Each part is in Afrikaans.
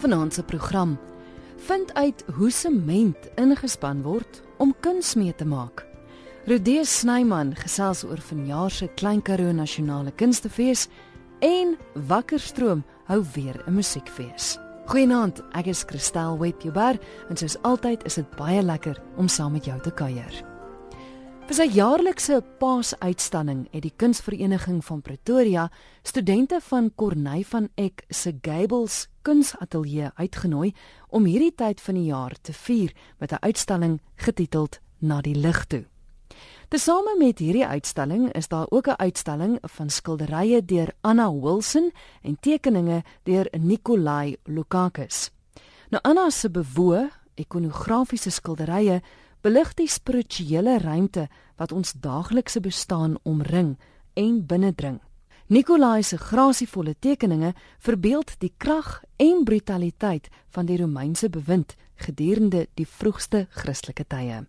vanaand se program. Vind uit hoe sement ingespan word om kuns mee te maak. Rodee Snyman gesels oor vanjaar se Klein Karoo Nasionale Kunstefees en Wakkerstroom hou weer 'n musiekfees. Goeienaand, ek is Christel Webber en soos altyd is dit baie lekker om saam met jou te kuier. Vir sy jaarlikse Paasuitstalling het die Kunsvereniging van Pretoria studente van Corneille van Eck se Gables Kunsatelier uitgenooi om hierdie tyd van die jaar te vier met 'n uitstalling getiteld Na die lig toe. Tesame met hierdie uitstalling is daar ook 'n uitstalling van skilderye deur Anna Wilson en tekeninge deur Nikolai Lukakis. Nou Anna se bewoë ikonografiese skilderye belig die spirituele ruimte wat ons daaglikse bestaan omring en binnendring. Nikolai se grasievolle tekeninge verbeeld die krag en brutaliteit van die Romeinse bewind gedurende die vroegste Christelike tye.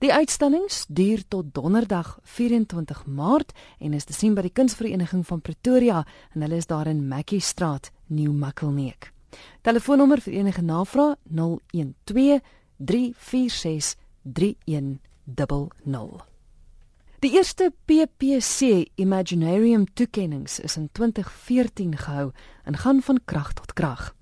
Die uitstallings duur tot Donderdag 24 Maart en is te sien by die Kunsvereniging van Pretoria en hulle is daar in Mackie Straat, New Muckleneek. Telefoonnommer vir enige navrae 012 346 3100. Die eerste PPC Imaginarium toekenninge is in 2014 gehou en gaan van krag tot krag.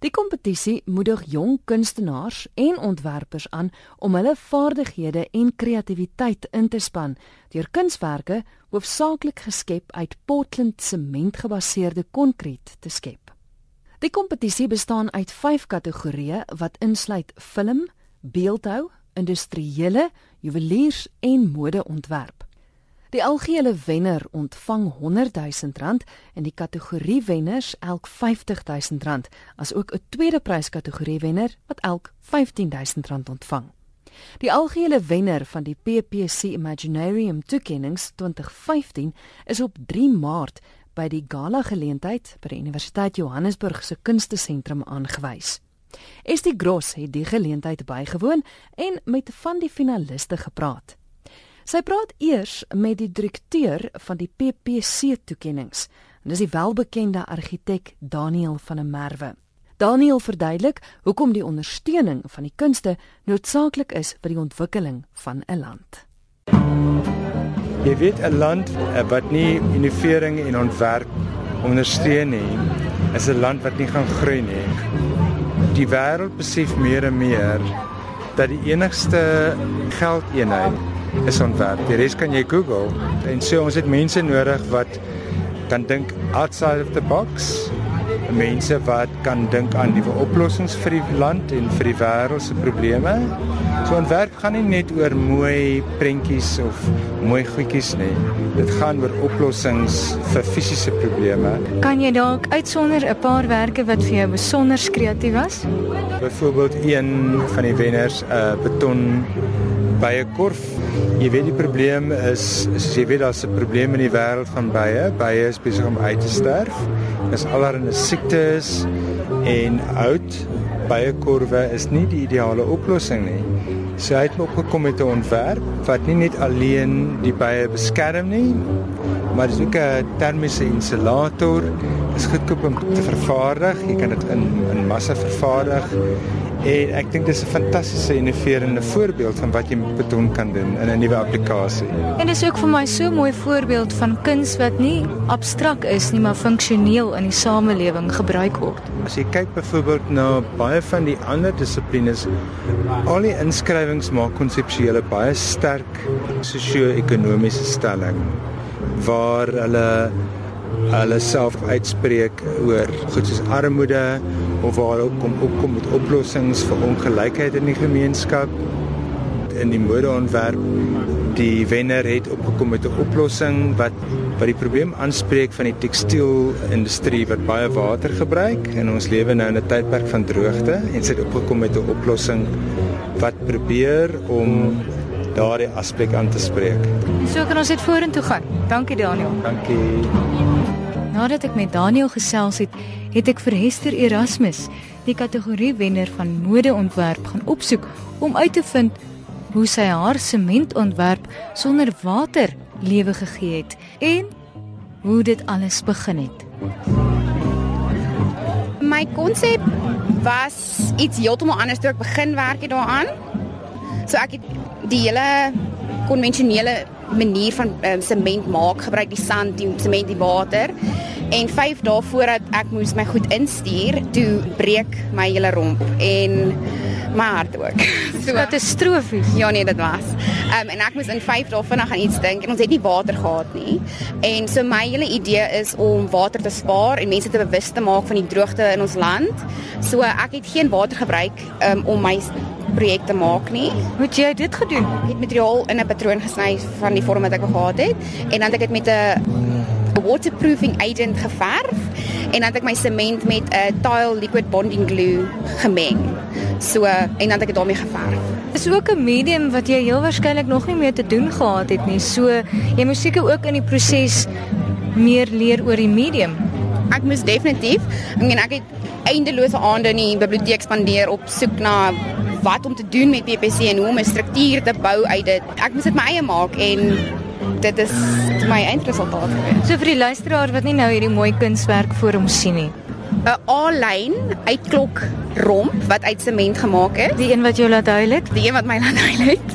Die kompetisie moedig jong kunstenaars en ontwerpers aan om hulle vaardighede en kreatiwiteit in te span deur kunswerke hoofsaaklik geskep uit Portland sementgebaseerde konkriet te skep. Die kompetisie bestaan uit 5 kategorieë wat insluit film, beeldhou, industriële, juweliers en modeontwerp. Die algehele wenner ontvang R100 000 en die kategorie wenners elk R50 000, asook 'n tweede pryskategorie wenner wat elk R15 000 ontvang. Die algehele wenner van die PPC Imaginarium toekennings 2015 is op 3 Maart by die gala geleentheid by die Universiteit Johannesburg se kunstesentrum aangewys. Estie Gross het die geleentheid bygewoon en met van die finaliste gepraat. Sy praat eers met die direkteur van die PPC toekennings. Dis die welbekende argitek Daniel van der Merwe. Daniel verduidelik hoekom die ondersteuning van die kunste noodsaaklik is vir die ontwikkeling van 'n land. Jy weet 'n land eh, wat nie innovering en ontwerp ondersteun nie, is 'n land wat nie gaan groei nie die wêreld besef meer en meer dat die enigste geldeenheid is ontwerp. Die res kan jy Google. En so ons het mense nodig wat kan dink outside of the box mense wat kan dink aan nuwe oplossings vir die land en vir die wêreld se probleme. So ontwerp gaan nie net oor mooi prentjies of mooi goedjies nie. Dit gaan oor oplossings vir fisiese probleme. Kan jy dalk uitsonder 'n paar werke wat vir jou besonder kreatief was? Byvoorbeeld een van die wenners, 'n uh, beton bye korf. Jy weet die probleem is, is jy weet daar's 'n probleem in die wêreld van bye. Bye is besig om uit te sterf. Dis allerlei siektes en oud bye korwe is nie die ideale oplossing nie. So hy het opgekom met 'n ontwerp wat nie net alleen die bye beskerm nie, maar dis ook 'n termiese insulator. Dit is goedkoop om te vervaardig. Jy kan dit in in massa vervaardig En ek dink dis 'n fantastiese innoverende voorbeeld van wat jy met beton kan doen in 'n nuwe applikasie. En dis ook vir my so 'n mooi voorbeeld van kuns wat nie abstrakt is nie, maar funksioneel in die samelewing gebruik word. As jy kyk byvoorbeeld na baie van die ander dissiplines, al die inskrywings maak konseptuele baie sterk sosio-ekonomiese stelling waar hulle hulle self uitspreek oor goed soos armoede of waar ook kom opkom met oplossings vir ongelykheid in die gemeenskap in die modeontwerp die wenner het opgekom met 'n oplossing wat wat die probleem aanspreek van die tekstielindustrie wat baie water gebruik en ons lewe nou in 'n tydperk van droogte en sy het opgekom met 'n oplossing wat probeer om daardie aspek aan te spreek. So kan ons dit vorentoe gaan. Dankie Daniel. Dankie. Nadat ek met Daniel gesels het, het ek vir Hester Erasmus, die kategorie wenner van modeontwerp, gaan opsoek om uit te vind hoe sy haar sementontwerp sonder water lewe gegee het en hoe dit alles begin het. My konsep was iets heeltemal anders toe ek begin werk het daaraan. So ek het die hele konvensionele manier van um, sement maak, gebruik die sand, die sement, die water. En 5 dae voordat ek moes my goed instuur, toe breek my hele romp en my hart ook. So katastrofies. Ja nee, dit was. Ehm um, en ek moes in 5 dae vinnig aan iets dink en ons het nie water gehad nie. En so my hele idee is om water te spaar en mense te bewus te maak van die droogte in ons land. So ek het geen water gebruik um, om my projek te maak nie. Hoe het jy dit gedoen? Ek het materiaal in 'n patroon gesny van die vorm wat ek gehad het en dan het ek dit met 'n waterproofing agent geverf en dan het ek my sement met 'n tile liquid bonding glue gemeng. So en dan het ek dit daarmee geverf. Dis ook 'n medium wat jy heel waarskynlik nog nie mee te doen gehad het nie. So jy moet seker ook in die proses meer leer oor die medium. Ek moes definitief, ek meen ek het eindelose aande in die biblioteek spandeer op soek na wat om te doen met PPC en hoe om 'n struktuur te bou uit dit. Ek moes dit my eie maak en dit is my eindresultaat gewees. So vir die luisteraar wat nie nou hierdie mooi kunswerk voor hom sien nie. 'n A-lyn uitklok romp wat uit sement gemaak is. Die een wat jou laat huil het, die een wat my laat huil het.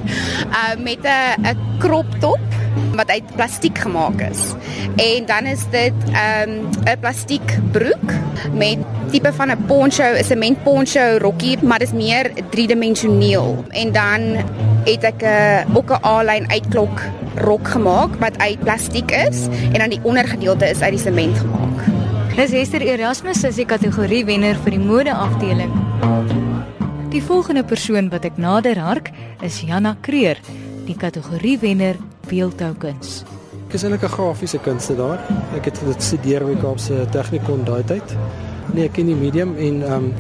Uh met 'n 'n crop top wat uit plastiek gemaak is. En dan is dit 'n um, plastiek broek met tipe van 'n poncho, 'n sement poncho rokkie, maar dit is meer driedimensioneel. En dan het ek 'n uh, ook 'n A-lyn uitklok rok gemaak wat uit plastiek is en dan die ondergedeelte is uit die sement gemaak. Dis Esther Erasmus as die kategorie wenner vir die mode afdeling. Die volgende persoon wat ek nader hark is Janna Kreer, die kategorie wenner beeldhoukuns. Ek is eintlik 'n grafiese kunstenaar. Ek het dit studeer by Kaapse Technikon daai tyd. Nee, ek ken die medium en ehm um,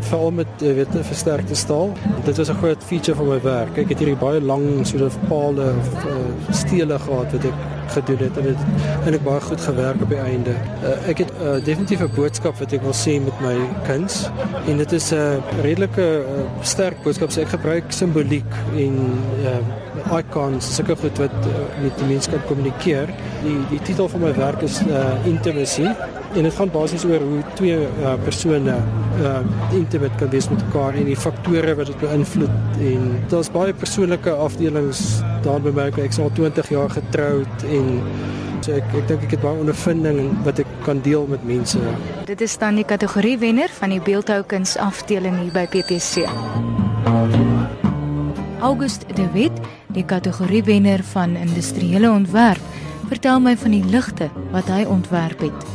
veral met weet versterkte staal. Dit was 'n groot feature van my werk. Ek het hierdie baie lang soort of palle of uh, stele gehad wat ek gedoen het en dit eintlik baie goed gewerk op die einde. Uh, ek het uh, definitief 'n boodskap wat ek wil sê met my kuns en dit is 'n uh, redelike uh, sterk boodskap. So ek gebruik simboliek en uh, icons, sulke goed wat uh, met die mense kan kommunikeer. Die die titel van my werk is uh, Intimacy en dit gaan basies oor hoe twee uh, persone uh, intimate kan wees met mekaar en die faktore wat dit beïnvloed en daar's baie persoonlike afdelings daar my ek is al 20 jaar getroud en so ek ek dink ek het baie ondervinding wat ek kan deel met mense. Dit is dan die kategorie wenner van die beeldhoukuns afdeling hier by PPC. August de Wet, die kategorie wenner van industriële ontwerp, vertel my van die ligte wat hy ontwerp het.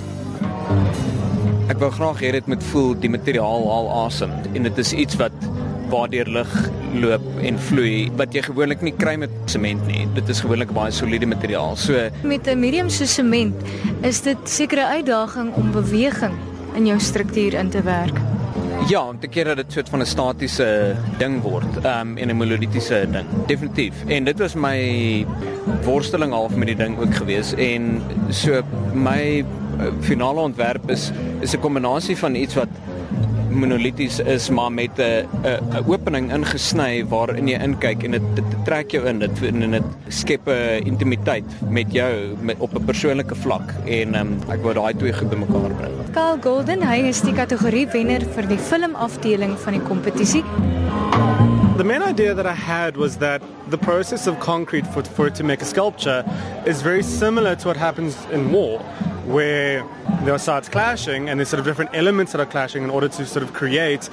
Ek wou graag hê dit moet voel die materiaal haal asem en dit is iets wat waardeur lig loop en vloei wat jy gewoonlik nie kry met sement nie. Dit is gewoonlik baie soliede materiaal. So met 'n medium so sement is dit sekere uitdaging om beweging in jou struktuur in te werk. Ja, om te keer dat dit soort van 'n statiese ding word, ehm um, en 'n monolitiese ding. Definitief. En dit was my worsteling half met die ding ook gewees en so my uh, finale ontwerp is is 'n kombinasie van iets wat monolities is maar met 'n 'n opening ingesny waarin jy inkyk en dit trek jou in dit en dit skep 'n intimiteit met jou met, op 'n persoonlike vlak en um, ek wou daai twee goed bymekaar bring. Carl Golden, hy is die kategorie wenner vir die filmafdeling van die kompetisie. The main idea that I had was that the process of concrete for, for it to make a sculpture is very similar to what happens in war. where there are sides clashing and there's sort of different elements that are clashing in order to sort of create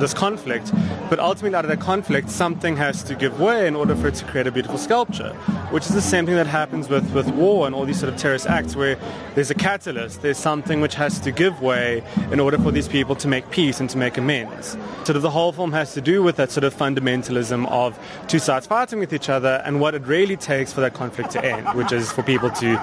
this conflict. But ultimately, out of that conflict, something has to give way in order for it to create a beautiful sculpture, which is the same thing that happens with, with war and all these sort of terrorist acts, where there's a catalyst, there's something which has to give way in order for these people to make peace and to make amends. Sort of the whole film has to do with that sort of fundamentalism of two sides fighting with each other and what it really takes for that conflict to end, which is for people to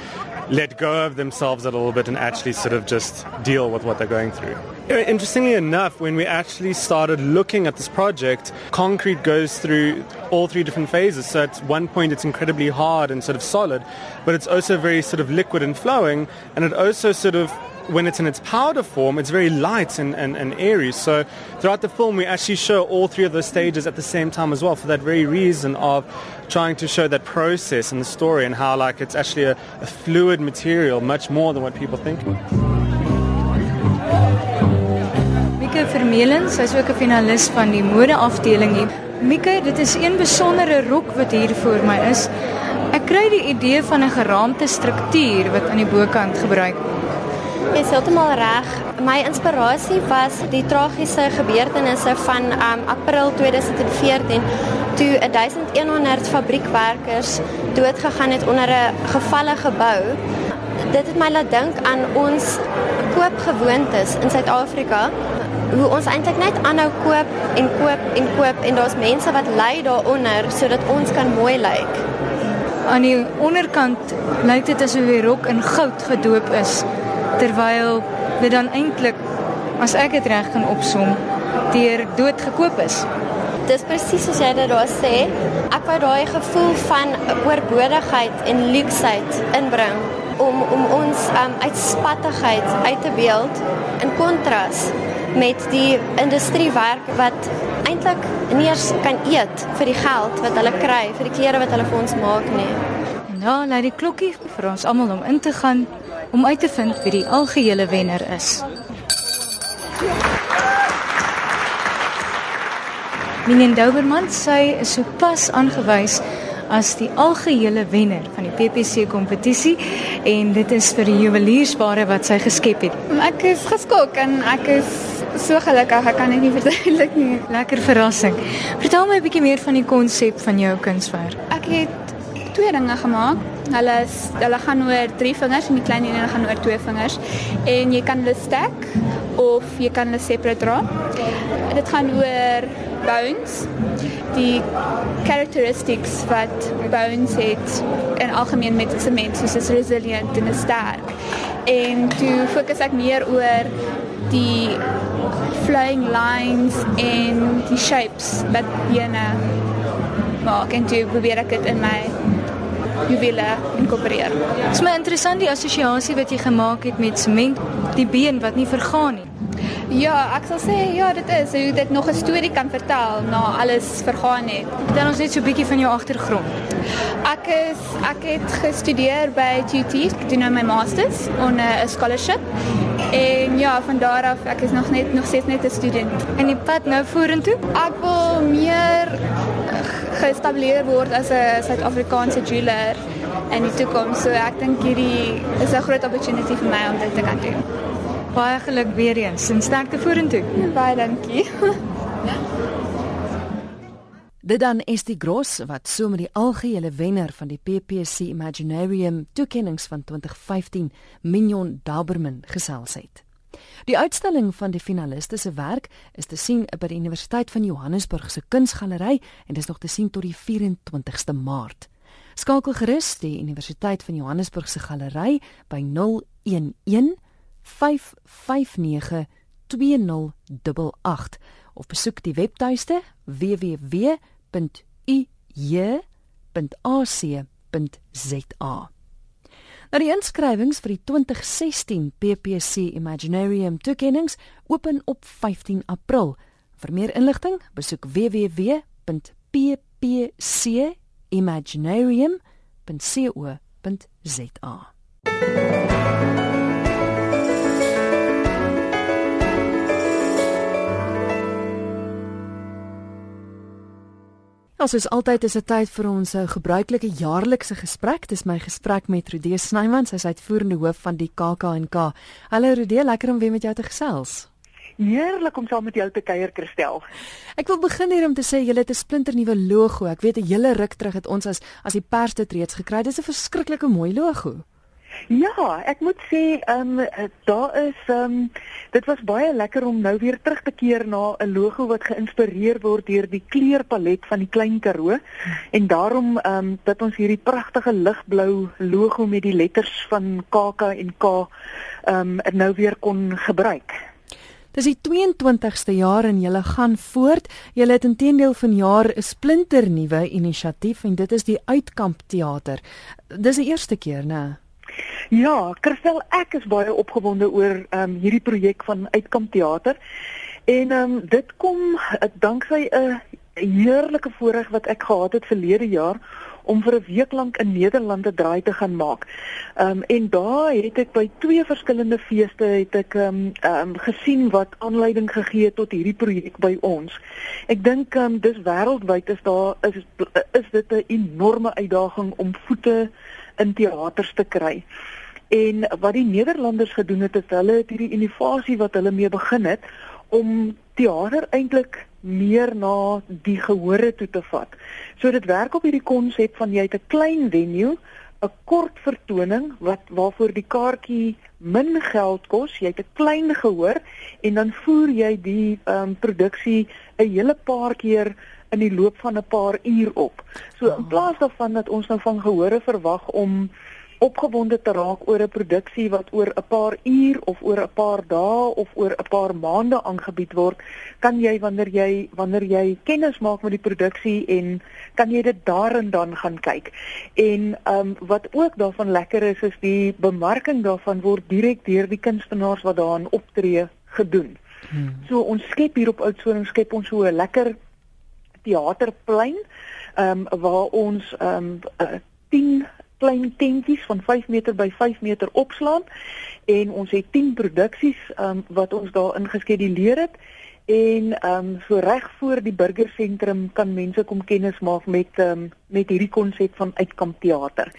let go of themselves a little bit and actually sort of just deal with what they're going through. Interestingly enough, when we actually started looking at this project, concrete goes through all three different phases. So at one point, it's incredibly hard and sort of solid, but it's also very sort of liquid and flowing, and it also sort of when it's in its powder form, it's very light and, and, and airy. So throughout the film, we actually show all three of those stages at the same time as well, for that very reason of trying to show that process in the story and how like it's actually a, a fluid material, much more than what people think. Mieke Vermeulen, sy's ook 'n finalis van die modeafdeling hier. Mieke, dit is 'n besondere rok wat hier voor my is. Ek kry die idee van 'n geraamte struktuur wat aan die bokant gebruik word. Jy is heeltemal reg. My inspirasie was die tragiese gebeurtenisse van um, April 2014 toe 1100 fabriekwerkers doodgegaan het onder 'n gevalle gebou. Dit het my laat dink aan ons koopgewoontes in Suid-Afrika. Hoe ons eintlik net aanhou koop en koop en koop en daar's mense wat ly daaronder sodat ons kan mooi lyk. Aan die onderkant lyk dit asof die rok in goud gedoop is terwyl dit dan eintlik as ek dit reg kan opsom deur dood gekoop is dis presies soos jy dit daar sê. Ek wou daai gevoel van oorbodigheid en luksheid inbring om om ons um, uitspattigheid uit te beeld in kontras met die industriewerk wat eintlik nie eens kan eet vir die geld wat hulle kry vir die klere wat hulle vir ons maak nie. Ja, lei die klokkie vir ons almal om in te gaan om uit te vind wie die algehele wenner is. Minen Douberman sy is sopas aangewys as die algehele wenner van die PPC kompetisie en dit is vir die juweliersware wat sy geskep het. Ek is geskok en ek is so gelukkig, ek kan dit nie verduidelik nie. Lekker verrassing. Vertel my 'n bietjie meer van die konsep van jou kunswerk. Ek het twee ringe gemaak. Hulle is hulle gaan oor drie vingers en die klein een gaan oor twee vingers en jy kan hulle stack of jy kan hulle separate dra. Dit gaan oor bones die characteristics wat bones het in algemeen met sement soos is resilient en sterk en toe fokus ek meer oor die flying lines en die shapes wat bene maak en toe probeer ek dit in my juwele inkorporeer. Dit is my interessant die assosiasie wat jy gemaak het met sement, die been wat nie vergaan nie. Ja, ek sal sê ja, dit is hoe dit nog 'n storie kan vertel na alles vergaan het. Dan ons net so 'n bietjie van jou agtergrond. Ek is ek het gestudeer by TUT, ek doen nou my masters on 'n scholarship. En ja, van daar af ek is nog net nog steeds net 'n student. En die pad nou vorentoe? Ek wil meer gestabiliseer word as 'n Suid-Afrikaanse jeweler in die toekoms. So ek dink hierdie is 'n groot opportunity vir my om dit te kan doen. Baie geluk weer eens en sterkte vorentoe. Baie dankie. Dit dan is die Gross wat so met die algehele wenner van die PPC Imaginarium toekenninge van 2015 Mignon Dauberman gesels het. Die uitstalling van die finaliste se werk is te sien by die Universiteit van Johannesburg se kunsgalery en dis nog te sien tot die 24ste Maart. Skakel gerus die Universiteit van Johannesburg se galery by 011 559 2088 of besoek die webtuiste www.uj.ac.za. Nou die inskrywings vir die 2016 PPC Imaginarium toekennings open op 15 April. Vir meer inligting, besoek www.ppcimaginarium.co.za. Ons is altyd is 'n tyd vir ons ou gebruikelike jaarlikse gesprek. Dis my gesprek met Rodee Snyman, sy is uitvoerende hoof van die KAK&K. Hallo Rodee, lekker om weer met jou te gesels. Heerlik om saam met jou te kuier, Christel. Ek wil begin hier om te sê julle het 'n splinternuwe logo. Ek weet 'n hele ruk terug het ons as as die pers dit reeds gekry. Dis 'n verskriklike mooi logo. Ja, ek moet sê, ehm um, daar is ehm um, dit was baie lekker om nou weer terug te keer na 'n logo wat geïnspireer word deur die kleurpalet van die Klein Karoo en daarom ehm um, dat ons hierdie pragtige ligblou logo met die letters van KK en K ehm um, nou weer kon gebruik. Dis die 22ste jaar en julle gaan voort. Julle het intedeel vanjaar 'n splinternuwe inisiatief en dit is die Uitkamp Theater. Dis die eerste keer, né? Ja, Christel, ek is baie opgewonde oor ehm um, hierdie projek van Uitkamp Theater. En ehm um, dit kom uh, danksy 'n heerlike voorreg wat ek gehad het verlede jaar om vir 'n week lank in Nederland 'n draai te gaan maak. Ehm um, en daar het ek by twee verskillende feeste het ek ehm um, ehm um, gesien wat aanleiding gegee het tot hierdie projek by ons. Ek dink ehm um, dis wêreldwyd is daar is is dit 'n enorme uitdaging om voete in teaters te kry. En wat die Nederlanders gedoen het is hulle het hierdie innovasie wat hulle mee begin het om teater eintlik meer na die gehore toe te vat. So dit werk op hierdie konsep van jy het 'n klein venue, 'n kort vertoning wat waarvoor die kaartjie min geld kos, jy het 'n klein gehoor en dan voer jy die ehm um, produksie 'n hele paar keer in die loop van 'n paar uur op. So in plaas daarvan dat ons nou van gehore verwag om opgewonde te raak oor 'n produksie wat oor 'n paar uur of oor 'n paar dae of oor 'n paar maande aangebied word, kan jy wanneer jy wanneer jy kennis maak met die produksie en kan jy dit daar en dan gaan kyk. En ehm um, wat ook daarvan lekker is is die bemarking daarvan word direk deur die kunstenaars wat daarin optree gedoen. Hmm. So ons skep hier op Oudtshoorn skep ons so 'n lekker teaterplein ehm um, waar ons ehm um, uh, 10 klein tentjies van 5 meter by 5 meter opslaan en ons het 10 produksies um, wat ons daar ingeskeduleer het en ehm um, so reg voor die burgersentrum kan mense kom kennis maak met ehm um, met hierdie konsep van uitkamp teater.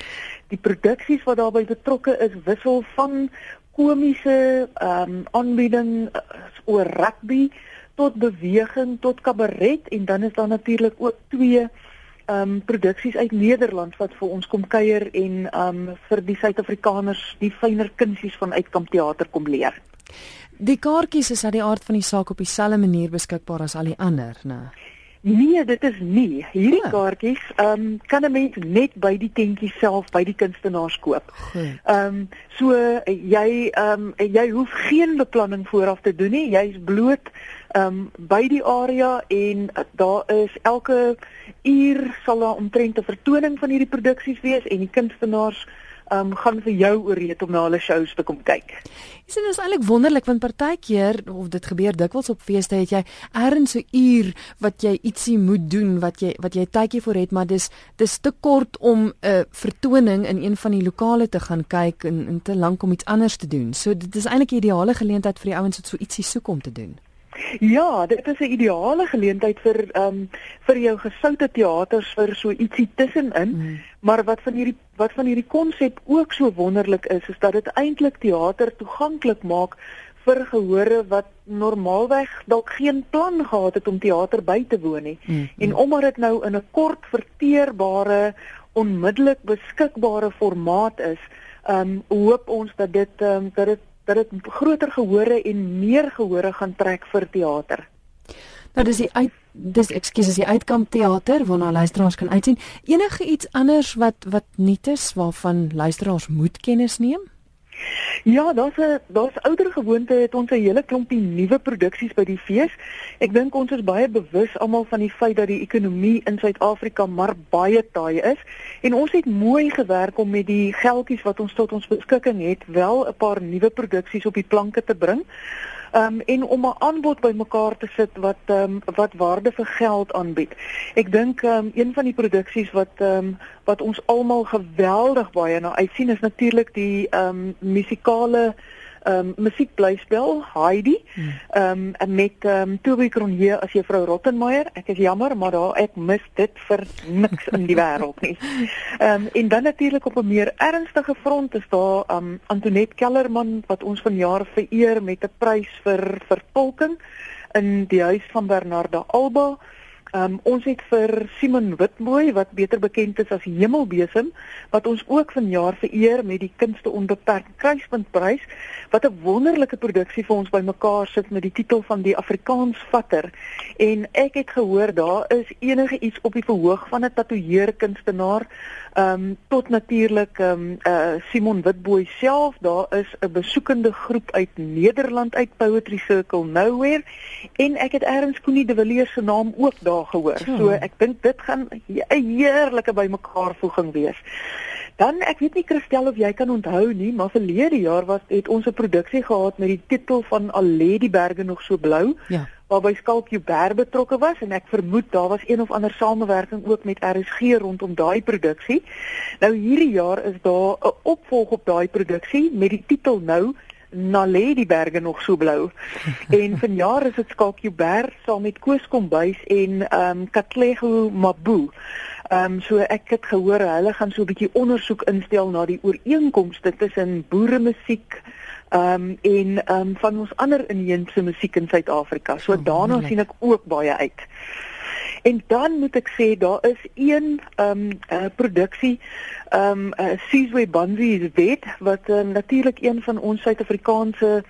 Die produksies wat daarbey betrokke is wissel van komiese ehm um, aanbieding uh, oor rugby tot beweging tot kabaret en dan is daar natuurlik ook twee um produksies uit Nederland wat vir ons kom kuier en um vir die Suid-Afrikaners die fynere kunsies van uitkamp teater kom leer. Die kaartjies is uit die aard van die saak op dieselfde manier beskikbaar as al die ander, né? Nee, dit is nie. Hierdie oh. kaartjies um kan 'n mens net by die tentjie self by die kunstenaars koop. Goed. Um so jy um jy hoef geen beplanning vooraf te doen nie. Jy's bloot um by die area en uh, daar is elke uur sal daar omtrent 'n vertoning van hierdie produksies wees en die kunstenaars um gaan vir jou ooreed om na hulle shows te kom kyk. Dis net eintlik wonderlik want partykeer of dit gebeur dikwels op feeste het jy ergens so uur wat jy ietsie moet doen wat jy wat jy tydjie vir het maar dis dis te kort om 'n uh, vertoning in een van die lokale te gaan kyk en, en te lank om iets anders te doen. So dit is eintlik 'n ideale geleentheid vir die ouens wat so ietsie soek om te doen. Ja, dit is 'n ideale geleentheid vir ehm um, vir jou gesoute teaters vir so ietsie tussenin. Mm. Maar wat van hierdie wat van hierdie konsep ook so wonderlik is, is dat dit eintlik teater toeganklik maak vir gehore wat normaalweg dalk geen plan gehad het om teater by te woon nie. Mm. En omdat dit nou in 'n kort verteerbare, onmiddellik beskikbare formaat is, ehm um, hoop ons dat dit ehm um, dat dit dat dit groter gehore en meer gehore gaan trek vir teater. Nou dis die uit dis ekskuus die uitkamp teater waarna luisteraars kan uitsien. Enige iets anders wat wat nuut is waarvan luisteraars moet kennis neem? Ja, daar's 'n daar's ouer gewoonte het ons 'n hele klompie nuwe produksies by die fees. Ek dink ons is baie bewus almal van die feit dat die ekonomie in Suid-Afrika maar baie taai is en ons het mooi gewerk om met die geldjies wat ons tot ons beskikking het wel 'n paar nuwe produksies op die planke te bring um, en om 'n aanbod bymekaar te sit wat um, wat waarde vir geld aanbied. Ek dink um, een van die produksies wat um, wat ons almal geweldig baie na uitsien is natuurlik die um, musikale ehm um, musiekblyspel Heidi ehm um, met ehm um, Toby Cronje as juffrou Rottenmeier. Ek is jammer, maar daar ek mis dit vir niks in die wêreld nie. Ehm um, en dan natuurlik op 'n meer ernstige front is daar ehm um, Antoinette Kellerman wat ons vanjaar vereer met 'n prys vir vertolking in die huis van Bernarda Alba. Um, ons het vir Simon Witmooi wat beter bekend is as Hemelbesem wat ons ook vanjaar vereer met die Kunste Onbeperk Kruispuntprys wat 'n wonderlike produksie vir ons bymekaar sit met die titel van die Afrikaans vatter. En ek het gehoor daar is enige iets op die verhoog van 'n tatoeëerkunstenaar. Um, tot natuurlik um, uh, Simon Witbooi self daar is 'n besoekende groep uit Nederland uit Poetry Circle Nowhere. En ek het eers Koenie de Villiers se naam ook daar gehoor. So ek dink dit gaan 'n heerlike bymekaarvoeging wees. Dan ek weet nie Christel of jy kan onthou nie, maar verlede jaar was het ons 'n produksie gehad met die titel van Al lê die berge nog so blou. Ja. Waarby Skalk Joubert betrokke was en ek vermoed daar was een of ander samewerking ook met RSG rondom daai produksie. Nou hierdie jaar is daar 'n opvolg op daai produksie met die titel nou na lê die berge nog so blou. en vanjaar is dit Skalk Joubert saam met Koos Kombuis en ehm um, Katlego Mabu. Ehm um, so ek het gehoor hulle gaan so 'n bietjie ondersoek instel na die ooreenkomste tussen boeremusiek ehm um, en ehm um, van ons ander inheemse musiek in Suid-Afrika. So Oh, daarna sien ek ook baie uit. En dan moet ek sê daar is een ehm um, uh, produksie ehm um, uh, Sizwe Banzi is wet wat um, natuurlik een van ons Suid-Afrikaanse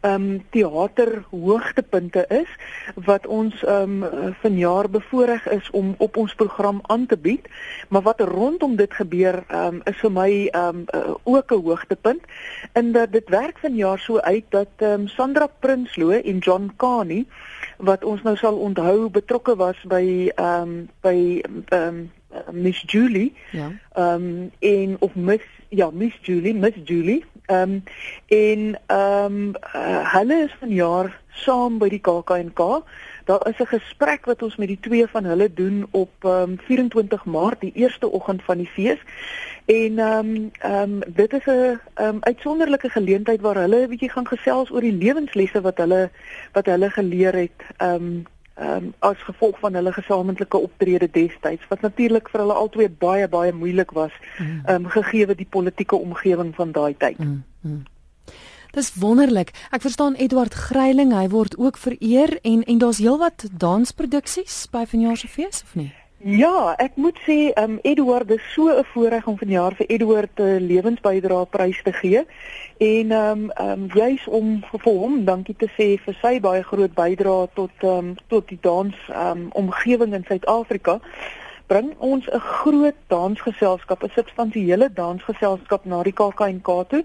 ehm um, teater hoogtepunte is wat ons ehm um, vanjaar bevoorreg is om op ons program aan te bied maar wat rondom dit gebeur ehm um, is vir my ehm um, uh, ook 'n hoogtepunt en dat dit werk vanjaar so uit dat ehm um, Sandra Prinsloo en John Kani wat ons nou sal onthou betrokke was by ehm um, by ehm um, Miss Julie Ja. ehm um, en of Miss ja Miss Julie Miss Julie ehm um, en ehm um, uh, hulle is vanjaar saam by die KAKNK daar is 'n gesprek wat ons met die twee van hulle doen op ehm um, 24 Maart die eerste oggend van die fees. En ehm um, ehm um, dit is 'n ehm um, uitsonderlike geleentheid waar hulle 'n bietjie gaan gesels oor die lewenslesse wat hulle wat hulle geleer het ehm um, ehm um, as gevolg van hulle gesamentlike optrede destyds wat natuurlik vir hulle albei baie baie moeilik was ehm um, gegee die politieke omgewing van daai tyd. Mm, mm. Dis wonderlik. Ek verstaan Eduard Gryiling, hy word ook vereer en en daar's heelwat dansproduksies by vanjaar se fees of nie? Ja, ek moet sê ehm um, Eduard is so 'n voorreg om vanjaar vir Eduard 'n lewensbydra prys te gee. En ehm um, ehm um, juis om vir hom dankie te sê vir sy baie groot bydrae tot ehm um, tot die dans ehm um, omgewing in Suid-Afrika bring ons 'n groot dansgeselskap, 'n substansiële dansgeselskap na die KAKNK toe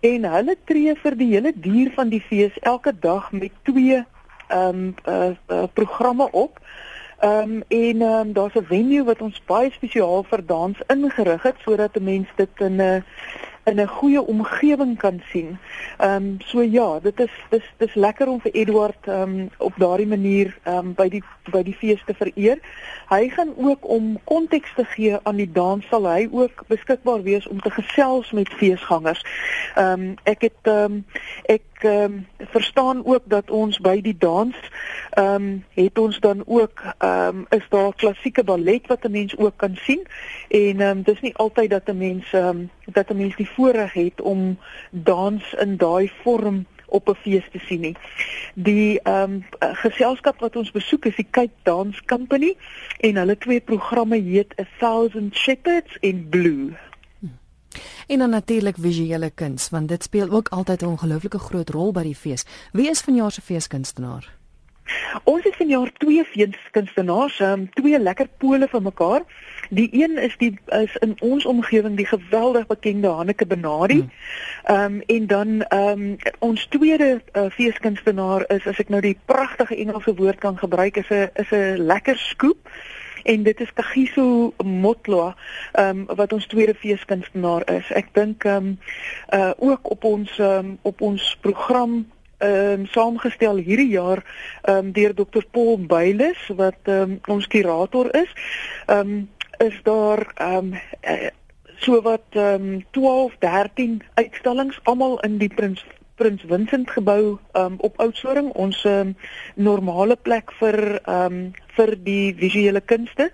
en hulle tree vir die hele duur van die fees elke dag met twee ehm um, uh, uh, programme op. Ehm um, en ehm um, daar's 'n venue wat ons baie spesiaal vir dans ingerig het sodat 'n mens dit in 'n in 'n goeie omgewing kan sien. Ehm um, so ja, dit is dis dis lekker om vir Eduard ehm um, op daardie manier ehm um, by die by die fees te vereer. Hy gaan ook om konteks te gee aan die dans sal hy ook beskikbaar wees om te gesels met feesgangers. Ehm um, ek het ehm um, ek ehm um, verstaan ook dat ons by die dans ehm um, het ons dan ook ehm um, is daar klassieke ballet wat 'n mens ook kan sien en ehm um, dis nie altyd dat 'n mens ehm um, dat 'n mens die voorreg het om dans in daai vorm op 'n fees te sien nie. Die ehm um, geselskap wat ons besoek is die Cape Dance Company en hulle twee programme heet A Thousand Shepherds en Blue. En dan natuurlik visuele kuns, want dit speel ook altyd 'n ongelooflike groot rol by die fees. Wie is vanjaar se feeskunstenaar? Ons het vanjaar twee feeskunstenaars, um, twee lekker pole van mekaar. Die een is die is in ons omgewing die geweldig bekende Hanneke Benadi. Ehm um, en dan ehm um, ons tweede uh, feeskunstenaar is as ek nou die pragtige Engelse woord kan gebruik is 'n is 'n lekker skoep en dit is Kagiso Motloa ehm um, wat ons tweede feeskunstenaar is. Ek dink ehm um, uh ook op ons um, op ons program ehm um, saamgestel hierdie jaar ehm um, deur Dr Paul Beiles wat ehm um, ons kurator is. Ehm um, is daar ehm um, so wat ehm um, 12, 13 uitstallings almal in die Prins Prins Vincent gebou um, op Oudtshoorn, ons um, normale plek vir um, vir die visuele kunste.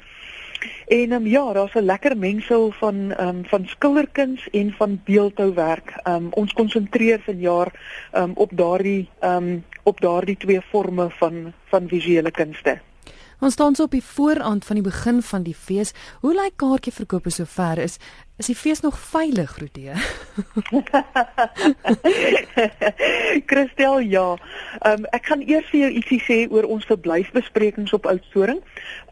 En um, ja, daar's 'n lekker mengsel van um, van skilderkuns en van beeldhouwerk. Um, ons konsentreer vanjaar um, op daardie um, op daardie twee forme van van visuele kunste. Ons staan so op die vooraand van die begin van die fees. Hoe lyk kaartjieverkope sover? Is is die fees nog veilig, Rodee? Christel, ja. Ehm um, ek gaan eers vir jou ietsie sê oor ons verblyfbesprekings op Oudtshoorn.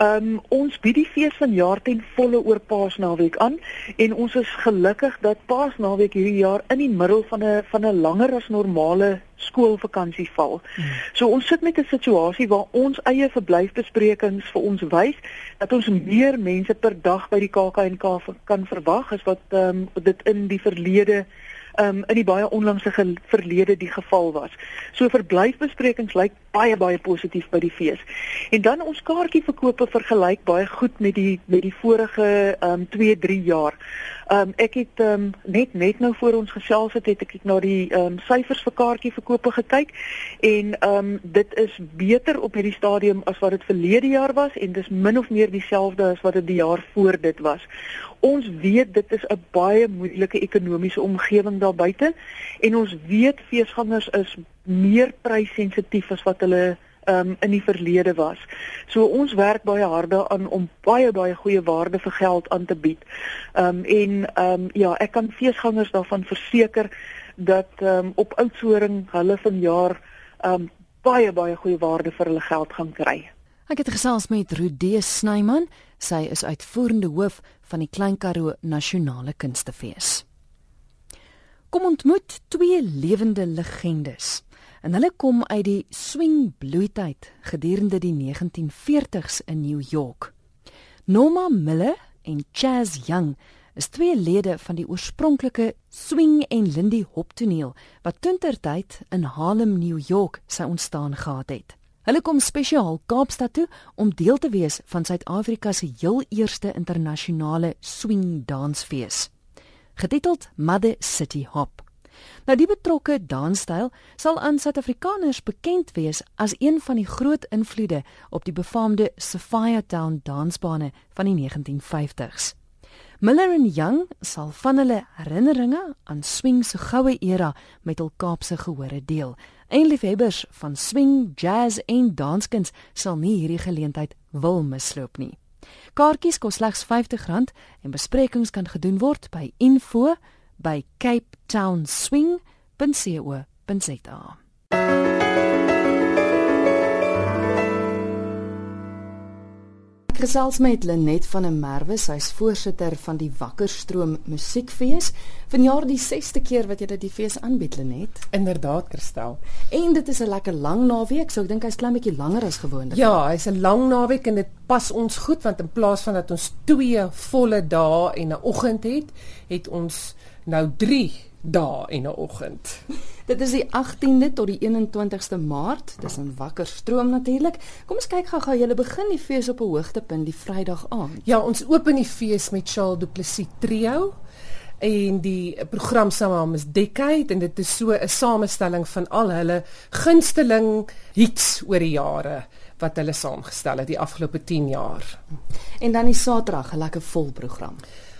Ehm um, ons bied die fees van jaar ten volle oor Paasnaweek aan en ons is gelukkig dat Paasnaweek hierdie jaar in die middel van 'n van 'n langer as normale skoolvakansie val. Hmm. So ons sit met 'n situasie waar ons eie verblyfbesprekings vir ons wys dat ons meer mense per dag by die KAKNK kan verwag as wat um, dit in die verlede um, in die baie onlangse verlede die geval was. So verblyfbesprekings lyk baie baie positief by die fees. En dan ons kaartjieverkope vergelyk baie goed met die met die vorige um 2, 3 jaar. Um ek het um net net nou voor ons gesels het, het ek na die um syfers vir kaartjieverkope gekyk en um dit is beter op hierdie stadium as wat dit verlede jaar was en dis min of meer dieselfde as wat dit die jaar voor dit was. Ons weet dit is 'n baie moeilike ekonomiese omgewing daar buite en ons weet feesgangers is meer prysensitief as wat hulle um, in die verlede was. So ons werk baie harde aan om baie baie goeie waarde vir geld aan te bied. Ehm um, en ehm um, ja, ek kan feesgangers daarvan verseker dat ehm um, op Oudtshoorn hulle vanjaar ehm um, baie baie goeie waarde vir hulle geld gaan kry. Ek het gesels met Rudee Snyman. Sy is uitvoerende hoof van die Klein Karoo Nasionale Kunstefees. Kom ontmoet twee lewende legendes. En hulle kom uit die swing bloeityd gedurende die 1940s in New York. Norma Miller en Chaz Young is twee lede van die oorspronklike swing en Lindy Hop toneel wat toentertyd in Harlem, New York sy ontstaan gehad het. Hulle kom spesiaal Kaapstad toe om deel te wees van Suid-Afrika se heel eerste internasionale swing dansfees, getiteld Mother City Hop. Nou die betrokke dansstyl sal aan Suid-Afrikaners bekend wees as een van die groot invloede op die befaamde Sophia Town dansbane van die 1950s. Miller en Young sal van hulle herinneringe aan swing se goue era met hul Kaapse gehore deel. En liefhebbers van swing, jazz en danskuns sal nie hierdie geleentheid wil misloop nie. Kaartjies kos slegs R50 en besprekings kan gedoen word by info by capetownswing.co.za. gesels met Lenet van der Merwe, sy's voorsitter van die Wakkerstroom Musiekfees. Vanjaar die 6ste keer wat jy dit fees aanbied, Lenet. Inderdaad, Kristel. En dit is 'n lekker lang naweek, so ek dink hy's klein bietjie langer as gewoonlik. Ja, hy's 'n lang naweek en dit pas ons goed want in plaas van dat ons 2 volle dae en 'n oggend het, het ons nou 3 dae en 'n oggend. Dit is die 18de tot die 21ste Maart. Dis in Wakkerstroom natuurlik. Kom ons kyk gou-gou. Julle begin die fees op 'n hoogtepunt die Vrydag aand. Ja, ons open die fees met Charles Du Plessis Trio en die program se naam is Decade en dit is so 'n samestelling van al hulle gunsteling hits oor die jare wat hulle saamgestel het die afgelope 10 jaar. En dan die Saterdag, 'n lekker vol program.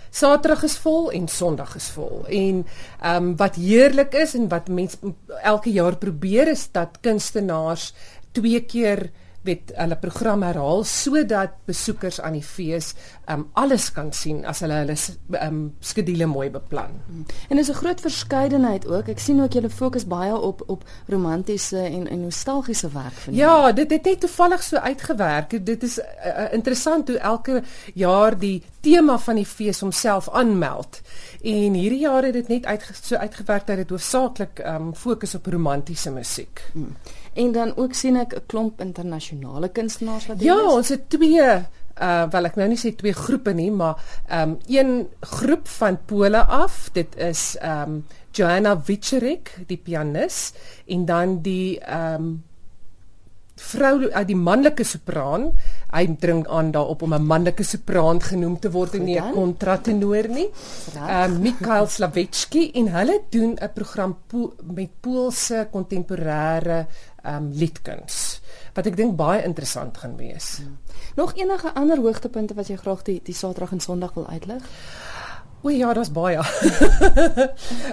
Saterdag is vol en Sondag is vol. En ehm um, wat heerlik is en wat mense elke jaar probeer is dat kunstenaars twee keer weet hulle program herhaal sodat besoekers aan die fees um alles kan sien as hulle hulle um skedule mooi beplan. En is 'n groot verskeidenheid ook. Ek sien ook julle fokus baie op op romantiese en en nostalgiese werk van julle. Ja, dit het net toevallig so uitgewerk. Dit is uh, interessant hoe elke jaar die tema van die fees homself aanmeld. En hierdie jaar het dit net uit so uitgewerk dat dit hoofsaaklik um fokus op romantiese musiek. Hmm. En dan ook sien ek 'n klomp internasionale kunstenaars wat Ja, is. ons het twee uh wel ek nou nie sê twee groepe nie, maar um een groep van Pole af. Dit is um Joanna Wicherek, die pianis en dan die um vrou uh, die manlike sopraan hy dring aan daarop om 'n manlike sopraan genoem te word en nie 'n kontratenor nie. Ehm uh, Mikhail Slavetsky en hulle doen 'n program po met Poolse kontemporêre ehm um, liedkuns wat ek dink baie interessant gaan wees. Hmm. Nog enige ander hoogtepunte wat jy graag die die Saterdag en Sondag wil uitlig? O ja, daar's baie.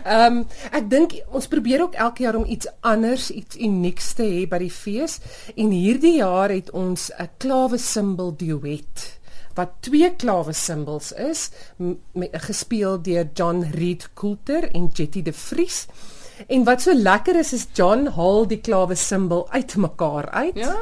Ehm um, ek dink ons probeer ook elke jaar om iets anders, iets unieks te hê by die fees en hierdie jaar het ons 'n klawe simbol duet wat twee klawe simbels is met gespeel deur John Reed Coulter en Jetty de Vries. En wat so lekker is is John haal die klawe simbol uitmekaar uit. Ja.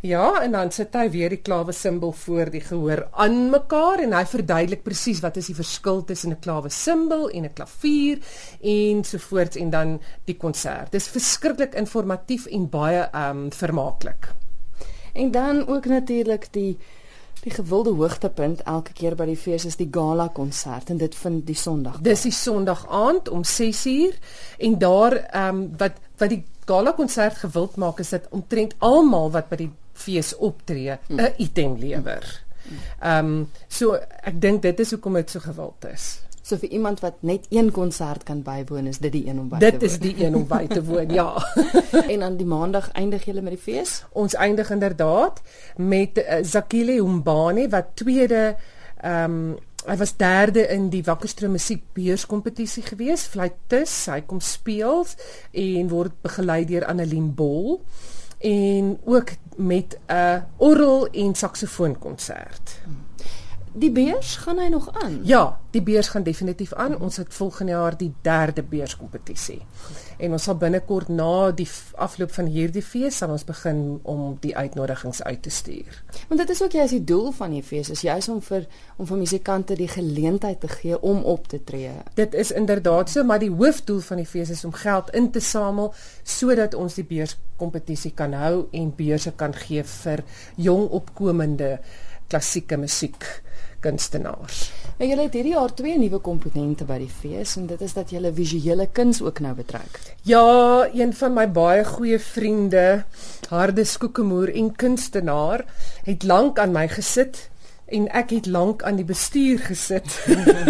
Ja, en dan sit hy weer die klawe simbol voor die gehoor aan mekaar en hy verduidelik presies wat is die verskil tussen 'n klawe simbol en 'n klavier en so voort en dan die konsert. Dis verskriklik informatief en baie ehm um, vermaaklik. En dan ook natuurlik die Die gewilde hoogtepunt elke keer by die fees is die gala konsert en dit vind die Sondag. Dis die Sondag aand om 6uur en daar ehm um, wat wat die gala konsert gewild maak is dit omtrent almal wat by die fees optree 'n mm. item lewer. Ehm um, so ek dink dit is hoekom dit so gewild is. So vir iemand wat net een konsert kan bywoon, is dit die een om by dit te woon. Dit is die een om by te woon, ja. en aan die maandag eindig julle met die fees? Ons eindig inderdaad met uh, Zakile Umbane wat tweede ehm um, hy was derde in die Wakkerstroom musiekbeurskompetisie gewees, fluitis, hy kom speel en word begelei deur Annelien Bol en ook met 'n uh, orgel en saksofoon konsert. Hmm. Die beurs gaan hy nog aan? Ja, die beurs gaan definitief aan. Ons het volgende jaar die derde beurskompetisie. En ons sal binnekort na die afloop van hierdie fees sal ons begin om die uitnodigings uit te stuur. Want dit is ook jy as die doel van die fees is juis om vir om vir musikante die geleentheid te gee om op te tree. Dit is inderdaad so, maar die hoofdoel van die fees is om geld in te samel sodat ons die beurskompetisie kan hou en beurse kan gee vir jong opkomende klassieke musiek kunstenaars. En julle het hierdie jaar twee nuwe komponente by die fees en dit is dat julle visuele kuns ook nou betrek. Ja, een van my baie goeie vriende, Harde Skoekemoer en kunstenaar, het lank aan my gesit en ek het lank aan die bestuur gesit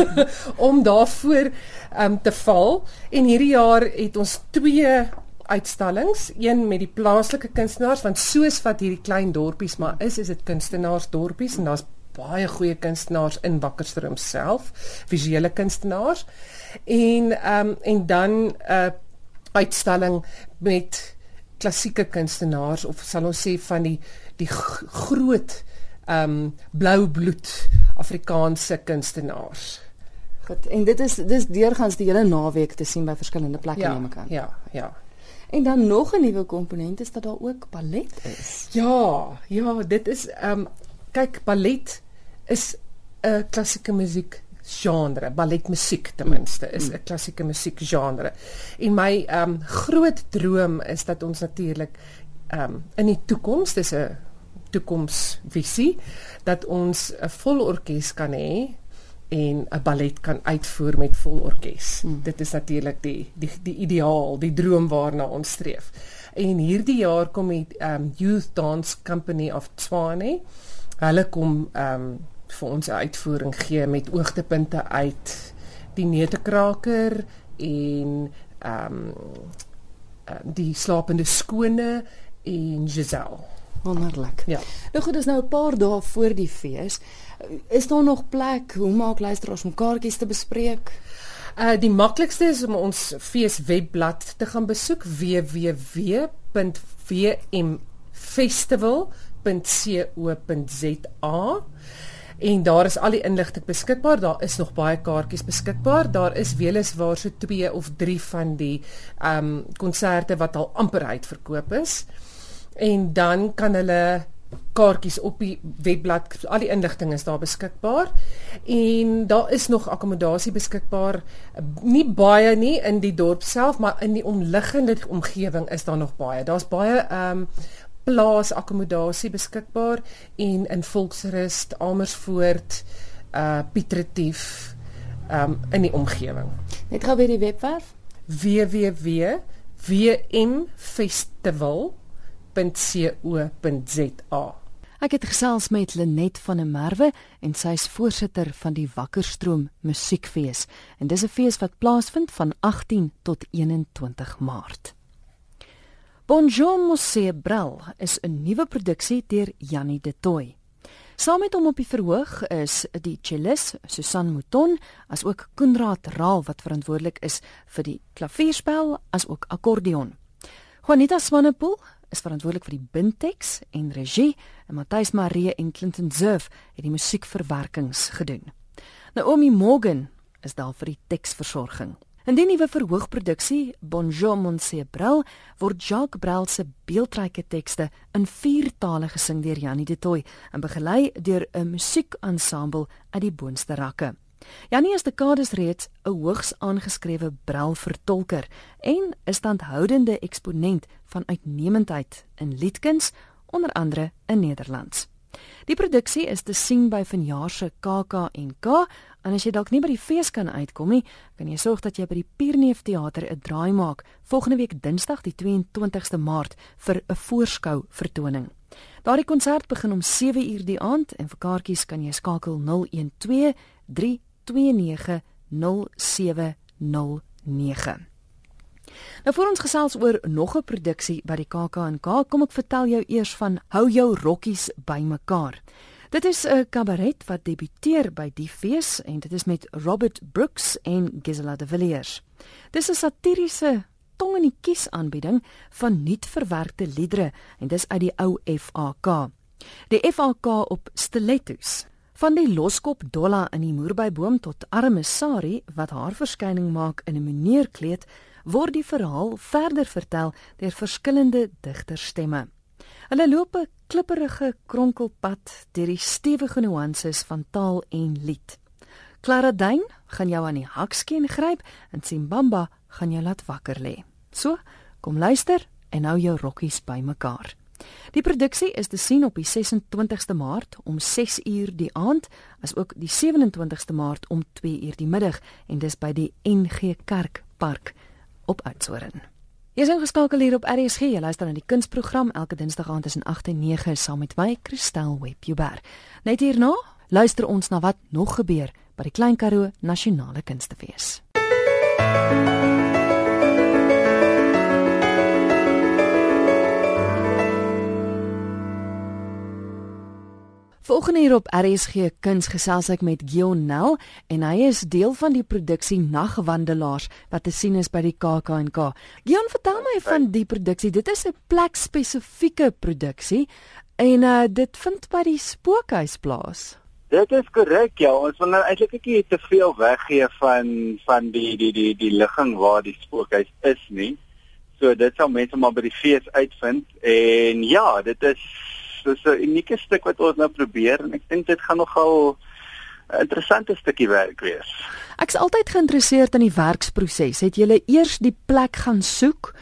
om daarvoor um, te val en hierdie jaar het ons twee uitstallings, een met die plaaslike kunstenaars want soos wat hierdie klein dorpies maar is, is dit kunstenaarsdorpies en daar's baie goeie kunstenaars in Wakkerstroom self, visuele kunstenaars. En ehm um, en dan 'n uh, uitstalling met klassieke kunstenaars of sal ons sê van die die groot ehm um, blou bloed Afrikaanse kunstenaars. Goed, en dit is dis deurgangs die hele naweek te sien by verskillende plekke ja, neem ek aan. Ja, ja. En dan nog 'n nuwe komponent is dat daar ook ballet is. Ja, ja, dit is ehm um, kyk ballet is 'n klassieke musiek genre, balletmusiek ten minste is mm. 'n klassieke musiek genre. En my ehm um, groot droom is dat ons natuurlik ehm um, in die toekoms, dis 'n toekomsvisie dat ons 'n vol orkes kan hê en 'n ballet kan uitvoer met vol orkes. Mm. Dit is natuurlik die die die ideaal, die droom waarna ons streef. En hierdie jaar kom die um Youth Dance Company of Tshwane. Hulle kom um vir ons 'n uitvoering gee met oogtepunte uit die neutekraker en um die slapende skone en Giselle. Wonderlik. Ja. Nou goed, dis nou 'n paar dae voor die fees. Is daar nog plek? Hoe maak luisteraars om kaartjies te bespreek? Uh die maklikste is om ons feeswebblad te gaan besoek www.vmfestival.co.za en daar is al die inligting beskikbaar. Daar is nog baie kaartjies beskikbaar. Daar is weliswaar so 2 of 3 van die ehm um, konserte wat al amper uitverkoop is. En dan kan hulle kaartjies op die webblad al die inligting is daar beskikbaar en daar is nog akkommodasie beskikbaar nie baie nie in die dorp self maar in die omliggende omgewing is daar nog baie daar's baie ehm um, plaas akkommodasie beskikbaar en in Volksrust, Amersfoort, uh Pietretief um in die omgewing. Net gou weer die webwerf www.vmfestival.co.za. Ek het gesels met Lenet van der Merwe en sy is voorsitter van die Wakkerstroom Musiekfees en dis 'n fees wat plaasvind van 18 tot 21 Maart. Bonjour Monsieur Brel is 'n nuwe produksie deur Jannie De Tooy. Saam met hom op die verhoog is die cellist Susan Mouton as ook Koenraad Raal wat verantwoordelik is vir die klavierspel as ook akkordeon. Juanita Swanepoel is verantwoordelik vir die bindteks en regie en Matthys Marie en Clinton Zurf het die musiekverwerkings gedoen. Naomi Morgan is daar vir die teksversorging. In die nuwe verhoogproduksie Bonjour Monsieur Brel word Jacques Brel se beeldryke tekste in vier tale gesing deur Janie De Tooy en begelei deur 'n musiekansambel uit die Boonste Rakke. Janie is dekades reeds 'n hoogs aangeskrewe Brel vertolker en 'n standhoudende eksponent van uitnemendheid in liedkuns, onder andere in Nederlands. Die produksie is te sien by vanjaar se KAK&K en as jy dalk nie by die fees kan uitkom nie, kan jy sorg dat jy by die Pierneef Theater 'n draai maak volgende week Dinsdag die 22ste Maart vir 'n voorskou vertoning. Daardie konsert begin om 7uur die aand en vir kaartjies kan jy skakel 012 329 0709. Nou voor ons gesels oor nog 'n produksie by die KAK&K, kom ek vertel jou eers van Hou jou rokkies bymekaar. Dit is 'n kabaret wat debuteer by die fees en dit is met Robert Brooks en Gisela de Villiers. Dis 'n satiriese tong in die kies aanbieding van nuut verwerkte liedere en dis uit die ou FAK. Die FAK op stilettos. Van die loskop Dolla in die moerbyboom tot arme Sari wat haar verskyning maak in 'n meneerkleed word die verhaal verder vertel deur verskillende digterstemme. Hulle loop 'n klipperige kronkelpad deur die stewige nuances van taal en lied. Clara Duin gaan jou aan die hakskeen gryp en Simbamba gaan jou laat wakker lê. So, kom luister en hou jou rokkies bymekaar. Die produksie is te sien op die 26ste Maart om 6uur die aand, asook die 27ste Maart om 2uur die middag en dis by die NG Kerk Park op Oudtshoorn. Jy is ingeskakel hier op RSG. Jy luister na die kunsprogram elke Dinsdag aand tussen 8 en 9 saam met my, Christel Webber. Net hierna luister ons na wat nog gebeur by die Klein Karoo Nasionale Kunstefees. MUZIEK Volgende hier op RSG Kuns gesels ek met Gion Nel en hy is deel van die produksie Nagwandelaars wat te sien is by die KAK&K. Gion, vertel my van die produksie. Dit is 'n plek spesifieke produksie en uh, dit vind by die Spookhuis plaas. Dit is korrek ja, ons wil nou eintlik ek te veel weggee van van die die die die ligging waar die spookhuis is nie. So dit sal mense maar by die fees uitvind en ja, dit is dis 'n unieke stuk wat ons nou probeer en ek dink dit gaan nogal 'n interessante stukkie werk wees. Ek's altyd geïnteresseerd in die werksproses. Het julle eers die plek gaan soek?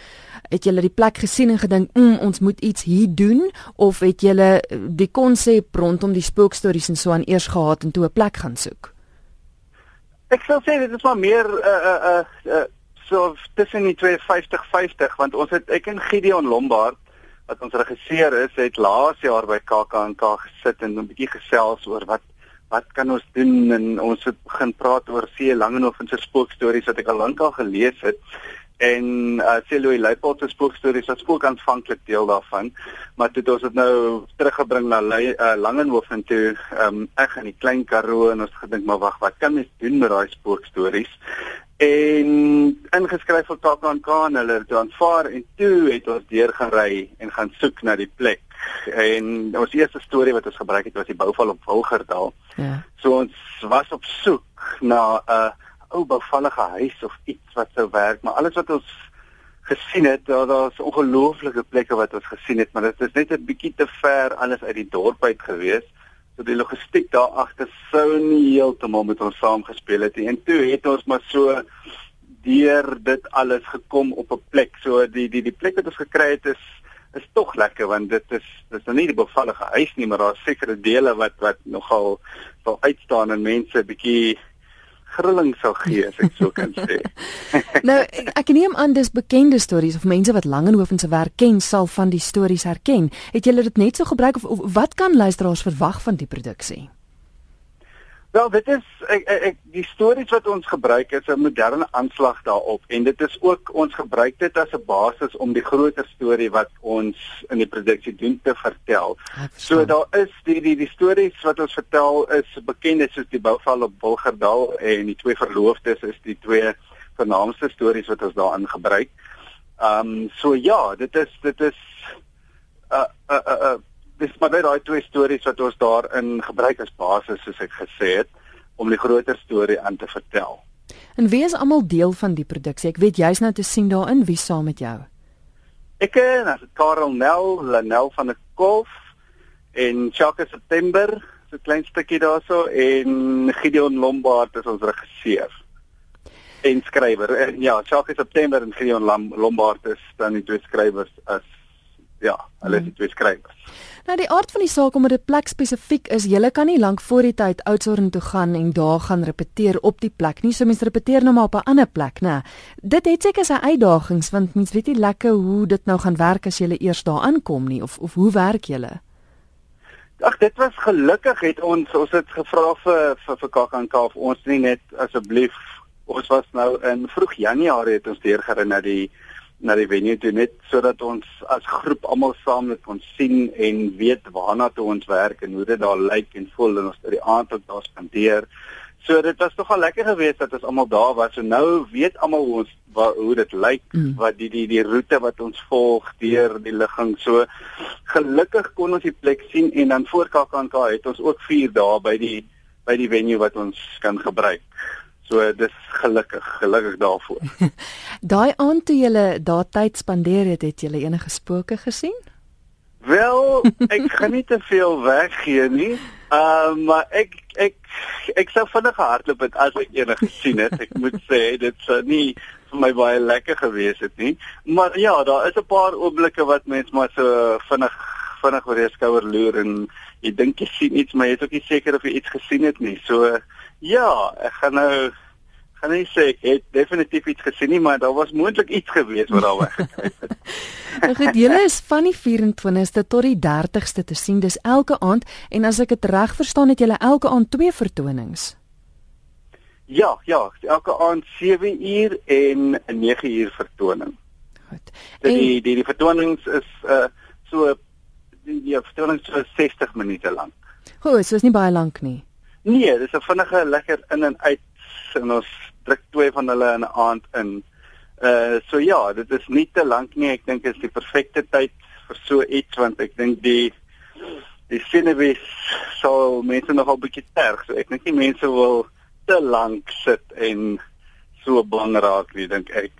Het julle die plek gesien en gedink, mm, "Ons moet iets hier doen?" of het julle die konsep rondom die spookstories en so aan eers gehad en toe 'n plek gaan soek? Ek sou sê dit is maar meer 'n uh, 'n uh, 'n uh, uh, so tussen die 250 50 want ons het ek en Gideon Lombard wat ons regisseur is, het laas jaar by KAK&K gesit en 'n bietjie gesels oor wat wat kan ons doen en ons het begin praat oor C. Langehoven se spookstories wat ek al lank al gelees het en uh, C. Louis Leipold se spookstories was ook aanvanklik deel daarvan, maar het ons dit nou teruggebring na uh, Langehoven toe, um, ek in die klein Karoo en ons gedink maar wag, wat kan mens doen met daai spookstories? En ingeskryf vir KAKNK en hulle het aanvaar en toe het ons deurgery en gaan soek na die plek. En ons eerste storie wat ons gebruik het was die bouval op Wilgerdal. Ja. So ons was op soek na 'n uh, ou bouvallige huis of iets wat sou werk, maar alles wat ons gesien het, daar daar's ongelooflike plekke wat ons gesien het, maar dit is net 'n bietjie te ver alles uit die dorp uit gewees. So die logistiek daar agter sou nie heeltemal met ons saamgespeel het nie. En toe het ons maar so deur dit alles gekom op 'n plek. So die die die plek wat ons gekry het is is tog lekker want dit is dis nou nie die bevallige huis nie, maar daar's sekere dele wat wat nogal sal uitstaan en mense bietjie grilling sou gee as ek so kan sê. nou ek neem aan dis bekende stories of mense wat Langehoven se werk ken sal van die stories herken. Het julle dit net so gebruik of, of wat kan luisteraars verwag van die produksie? Wel, dit is ek, ek, ek die stories wat ons gebruik is 'n moderne aanslag daarop en dit is ook ons gebruik dit as 'n basis om die groter storie wat ons in die produksie doen te vertel. So daar is die die die stories wat ons vertel is bekend soos die bouval op Bulgerdal en die twee verloofdes is die twee vernaamste stories wat ons daarin gebruik. Ehm um, so ja, dit is dit is 'n uh, 'n uh, 'n uh, uh, dis maar net daai twee stories wat ons daarin gebruik as basis soos ek gesê het om die groter storie aan te vertel. En wie is almal deel van die produksie? Ek weet jy's nou te sien daarin, wie saam met jou? Ek en Karel Nel, Lanel van der Kolf en Chaka September, so 'n klein stukkie daarso en Gideon Lombard is ons regisseur en skrywer. En ja, Chaka September en Gideon Lombard is dan die twee skrywers as ja, hulle is die twee skrywers. Nou die aard van die saak omdat dit plek spesifiek is, jy kan nie lank voor die tyd Oudtshoorn toe gaan en daar gaan repeteer op die plek nie. So mense repeteer nou maar op 'n ander plek, né? Dit het seker sy uitdagings want mense weet nie lekker hoe dit nou gaan werk as jy eers daar aankom nie of of hoe werk julle? Ag dit was gelukkig het ons ons het gevra vir vir vir KAKNK of ons nie net asseblief ons was nou in vroeg Januarie het ons deurgery na die na die venue toe net sodat ons as groep almal saam net kon sien en weet waarna toe ons werk en hoe dit daar lyk en voel en ons het die aand ook daar spandeer. So dit was nogal lekker geweest dat ons almal daar was. So nou weet almal hoe ons wat, hoe dit lyk, mm. wat die die die roete wat ons volg deur die ligging. So gelukkig kon ons die plek sien en dan voor KAKNK het ons ook 4 dae by die by die venue wat ons kan gebruik. So dis gelukkig, gelukkig daarvoor. Daai aand toe jy daar tyd spandeer het, het jy enige spooke gesien? Wel, ek gaan nie te veel weggee nie. Ehm uh, maar ek ek ek sou vinnig gehardloop het as ek enige gesien het. Ek moet sê dit sou nie vir my baie lekker gewees het nie. Maar ja, daar is 'n paar oomblikke wat mens maar so vinnig vinnig oor jou skouer loer en jy dink jy sien iets, maar jy is ook nie seker of jy iets gesien het nie. So Ja, ek gaan nou gaan nie sê ek het definitief iets gesien nie, maar daar was moontlik iets gewees wat daar weggekruip het. Ek het julle is van die 24ste tot die 30ste te sien. Dis elke aand en as ek dit reg verstaan het julle elke aand twee vertonings. Ja, ja, elke aand 7 uur en 'n 9 uur vertoning. Goed. En... Die die die vertonings is uh so die, die vertonings so 60 minute lank. Goed, so is nie baie lank nie. Nee, dis 'n vinnige lekker in en uit en ons druk twee van hulle in 'n aand in. Uh so ja, dit is nie te lank nie. Ek dink is die perfekte tyd vir so iets want ek dink die die sinewes sou mense nogal bietjie terg. So ek dink nie mense wil te lank sit en so bang raak nie, dink ek.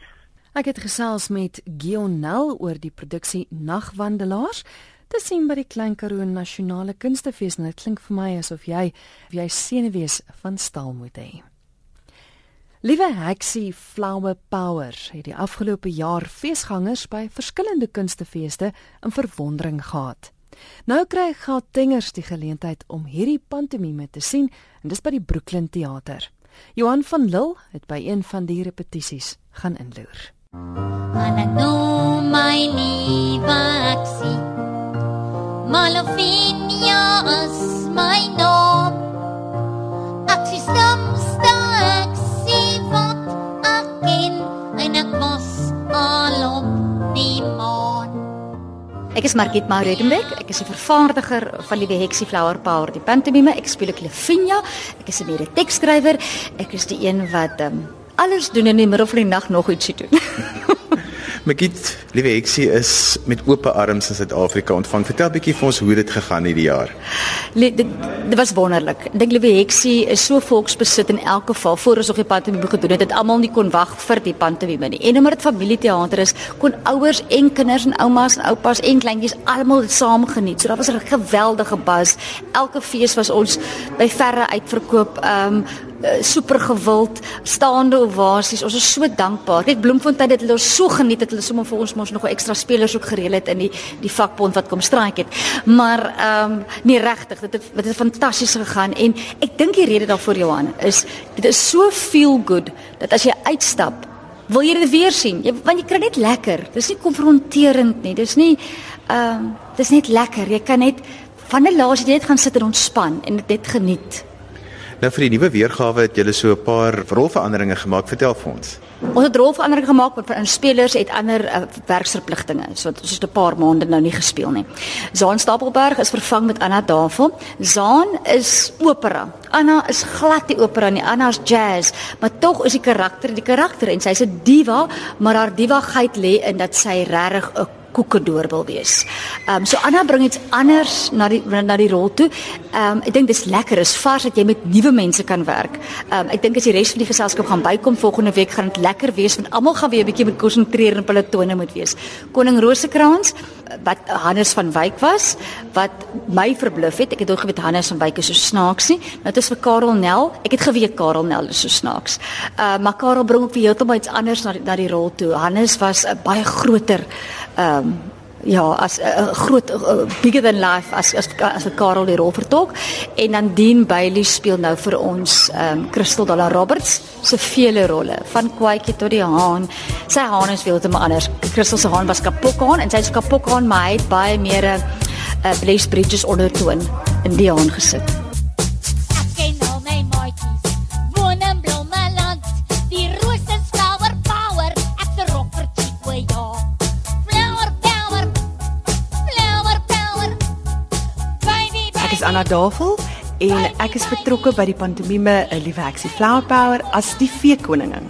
Ek het gesels met Gionel oor die produksie Nagwandelaars te sien by die Klein Karoo Nasionale Kunstefees. Nou, dit klink vir my asof jy of jy senuwees van staal moet hê. Liewe Hexie Flower Power het die afgelope jaar feesgangers by verskillende kunstefeeste in verwondering gehad. Nou kry Gautengers die geleentheid om hierdie pantomime te sien en dis by die Brooklyn Theater. Johan van Lille het by een van die repetisies gaan inloer. Hallo my nuwe Hexie Malofinia is my naam. Ek is stomste ek sien wat ek ken en ek was al op die maan. Ek is Margit Mauredenbeck. Ek is 'n vervaardiger van die Hexie Flower Power, die pantomime. Ek speel Clefinia. Ek is 'n mede tekskrywer. Ek is die een wat um, alles doen in die middel van die nag nog ietsie doen. Magiet, liewe Heksie is met oop arms in Suid-Afrika ontvang. Vertel bietjie vir ons hoe dit gegaan hierdie jaar. Le, dit, dit was wonderlik. Ek dink liewe Heksie is so volksbesit in elke geval. Voor ons nog die pantomime gedoen het, het almal nie kon wag vir die pantomime nie. En omdat dit familieteater is, kon ouers en kinders en oumas en oupas en kleintjies almal dit saam geniet. So daar was 'n geweldige buzz. Elke fees was ons by verre uitverkoop. Ehm um, Eh, super gewild staande ovasies. Ons is so dankbaar. Net Bloemfontein het hulle so geniet dat hulle sommer vir ons mos nog 'n ekstra spelers ook gereël het in die die vakbond wat kom straik het. Maar ehm um, nee regtig, dit het dit het fantasties gegaan en ek dink die rede daarvoor Johan is dit is so feel good dat as jy uitstap Wil jy dit weer sien? Jy want jy kry net lekker. Dis nie konfronterend nie. Dis nie ehm um, dis net lekker. Jy kan net van 'n laasie net gaan sit en ontspan en dit geniet. Nou vir die nuwe weergawe het julle so 'n paar rolveranderinge gemaak. Vertel vir ons. Ons het rolveranderinge gemaak want vir spelers het ander uh, werksverpligtinge. So ons het 'n paar maande nou nie gespeel nie. Zaan Stapelberg is vervang met Anna Davel. Zaan is opera. Anna is glad die opera nie. Anna is jazz, maar tog is die karakter die karakter en sy's 'n diva, maar haar divagheid lê in dat sy regtig 'n koekedoor wil wees. Ehm um, so Anna bring iets anders na die na die rol toe. Ehm um, ek dink dis lekker is vars dat jy met nuwe mense kan werk. Ehm um, ek dink as die res van die geselskap gaan bykom volgende week gaan dit lekker wees want almal gaan weer 'n bietjie moet konsentreer en op hulle tone moet wees. Koning Rosekrans wat Hannes van Wyk was wat my verbluf het. Ek het ook geweet Hannes van Wyk is so snaaks nie. Nou dit is vir Karel Nel. Ek het geweet Karel Nel is so snaaks. Uh maar Karel bring ook vir heeltemal iets anders na die, na die rol toe. Hannes was 'n baie groter ehm um, ja, as 'n uh, groot uh, bigger than life as as as Karel die rol vertolk en dan Dean Bailey speel nou vir ons um, Crystal Dalla Roberts se vele rolle van Kwaitjie tot die haan. Sy haan is heeltemal anders. Crystal se haan was kapokhaan en sy is kapokhaan maar hy het baie meer 'n uh, Blaze Bridges ondertoon in die haan gesit. Anna Davel en ek is betrokke by die pantomime 'n Liewe Heksie Flower Power as die vee koningin.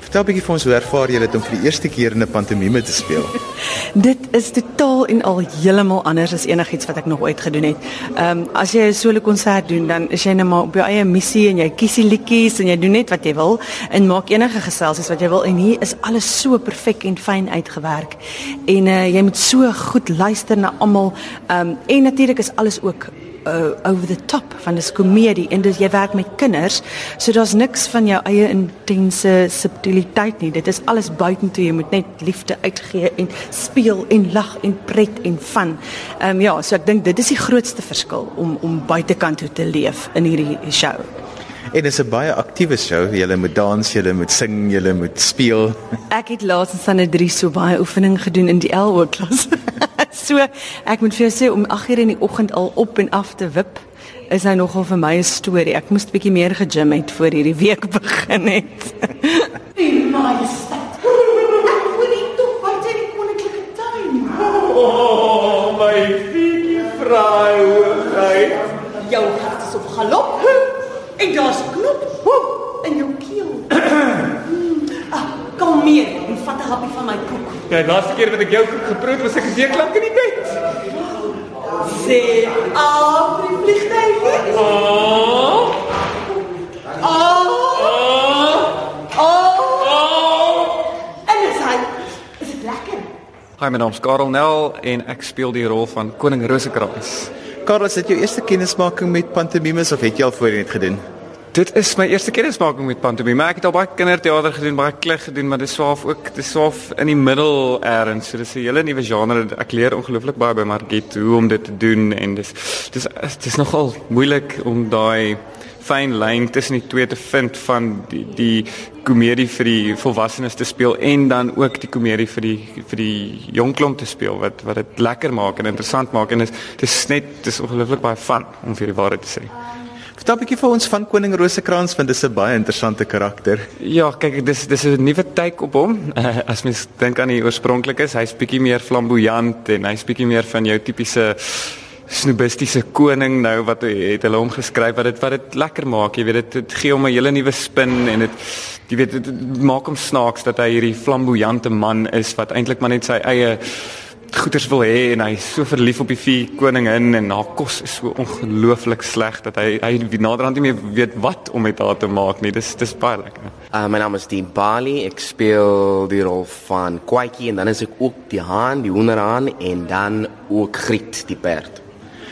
Vertel 'n bietjie vir ons hoe ervaar jy dit om vir die eerste keer in 'n pantomime te speel? dit is totaal en al heeltemal anders as enigiets wat ek nog ooit gedoen het. Ehm um, as jy 'n solo konsert doen, dan is jy net maar op jou eie missie en jy kies die liedjies en jy doen net wat jy wil en maak enige geselsies wat jy wil en hier is alles so perfek en fyn uitgewerk. En uh, jy moet so goed luister na almal. Ehm um, en natuurlik is alles ook uh, over the top van 'n komedie en dis jy werk met kinders, so daar's niks van jou eie intense subtiliteit nie. Dit is alles buitentoe. Jy moet net liefde uitgee en speel en lag en pret en van. Ehm um, ja, so ek dink dit is die grootste verskil om om buitekant toe te leef in hierdie show. En dit is 'n baie aktiewe show. Jy moet dans, jy moet sing, jy moet speel. Ek het laasens aan 'n 3 so baie oefening gedoen in die LO klas. so ek moet vir jou sê om 8:00 in die oggend al op en af te wip is hy nogal vir my 'n storie. Ek moes 'n bietjie meer gegym het voor hierdie week begin het. Die majesteit. Ek wil nie tog wat in die koninklike tuin. Oh, my fielie vrouheid. Jou hart is op galop. En daar's 'n knop in jou keel. ah, kom meer en vat 'n happie van my koek. Ja, laaste keer wat ek jou koek geproe het, was ek 'n week lank in die bed. Sê die vliegtuig. Oh. Oh. Oh. En is hy is dit lekker? Hi, my naam is Karel Nel en ek speel die rol van Koning Rosekrans. Karel, is dit jou eerste kennismaking met pantomimes of het jy al voorheen dit gedoen? Dit is my eerste kennismaking met pantomime. Ek het al baie kinderteater gedoen, baie klik gedoen, maar dis swaaf ook, dis swaaf in die middel erns. So dis 'n hele nuwe genre. Ek leer ongelooflik baie by Margit hoe om dit te doen en dis dis dis nogal moeilik om daai fyn lyn tussen die twee te vind van die die komedie vir die volwassenes te speel en dan ook die komedie vir die vir die jong klomp te speel wat wat dit lekker maak en interessant maak en dis dis net dis ongelooflik baie van om vir die waarheid te sê. Vertel 'n bietjie vir ons van koning Rosekrans want dis 'n baie interessante karakter. Ja, kyk, dis dis 'n nuwe take op hom. Uh, as mens dink aan die oorspronklikes, hy's bietjie meer flamboyant en hy's bietjie meer van jou tipiese snoebistiese koning nou wat het hulle hom geskryf wat dit wat dit lekker maak, jy weet dit, dit gee hom 'n hele nuwe spin en dit jy weet dit, dit maak hom snaaks dat hy hierdie flamboyante man is wat eintlik maar net sy eie goeders wil hê en hy is so verlief op die vier koningin en haar kos is so ongelooflik sleg dat hy hy naderhand nie meer weet wat om met haar te maak nie. Dis dis baie lekker. Uh, my naam is Dean Bali. Ek speel die rol van Kwaitjie en dan is ek ook die haan, die hoenderhaan en dan ook Griet, die perd.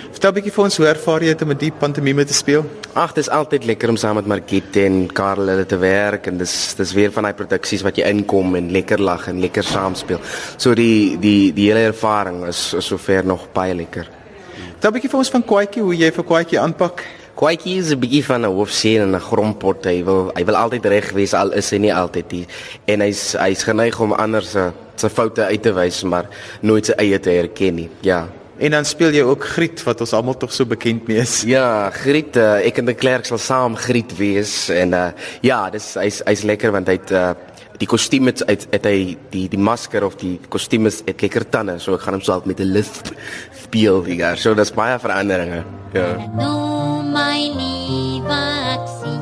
Vertel 'n bietjie vir ons hoe ervaar jy dit om met die pantomime te speel? Ag, dit is altyd lekker om saam met Margit en Karel hulle te werk en dis dis weer van daai produksies wat jy inkom en lekker lag en lekker saam speel. So die die die hele ervaring is, is sover nog baie lekker. Vertel 'n bietjie vir ons van Kwaitjie, hoe jy vir Kwaitjie aanpak. Kwaitjie is 'n bietjie van 'n hoofseun en 'n grompot. Hy wil hy wil altyd reg wees al is hy nie altyd nie. En hy's hy's geneig om ander se se foute uit te wys, maar nooit sy eie te erken nie. Ja, En dan speel jy ook Griet wat ons almal tog so bekend mee is. Ja, Griet, uh, ek en die klerk sal saam Griet wees en uh, ja, dis hy's hy's lekker want hy't uh, die kostuum het uit het hy die die masker of die kostuum is het lekker tande, so ek gaan hom so met 'n lisp speel hier. So dis baie veranderinge. Ja. No my liefaksie.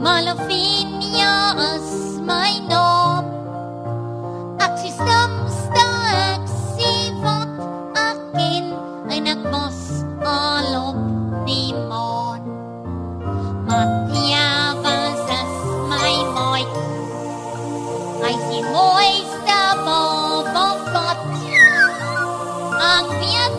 Malofinia is my naam. Ek stem mos al op die maan. Matja was as my mooi. Hy sien mooi staan op God. Ang weet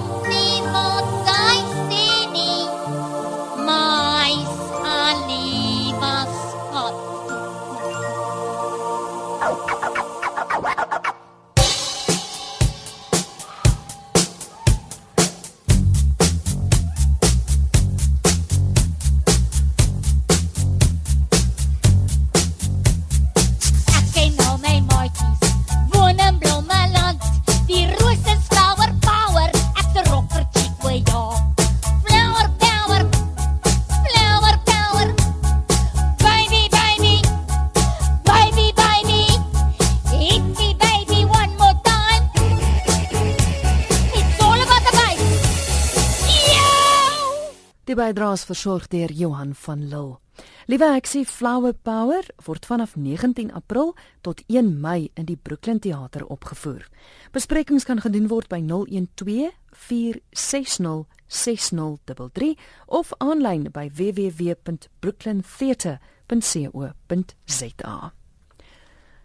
bydraes versorg deur Johan van Lille. Liewe Aksie Flower Power word vanaf 19 April tot 1 Mei in die Brooklyn Theater opgevoer. Besprekings kan gedoen word by 012 460 6033 of aanlyn by www.brooklyntheater.co.za.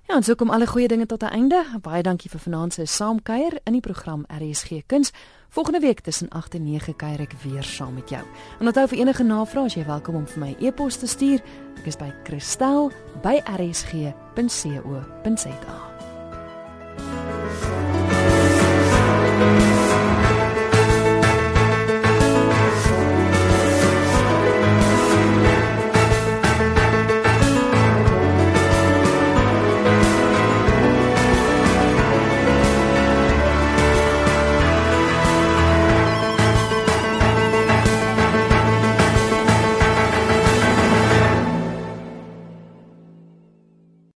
Ja, en so kom alle goeie dinge tot 'n einde. Baie dankie vir vanaand se saamkuier in die program RSG Kuns. Volgende week tussen 8 en 9 kuier ek weer saam met jou. En onthou vir enige navrae, jy welkom om vir my e-pos te stuur. Ek is by Christel by rsg.co.za.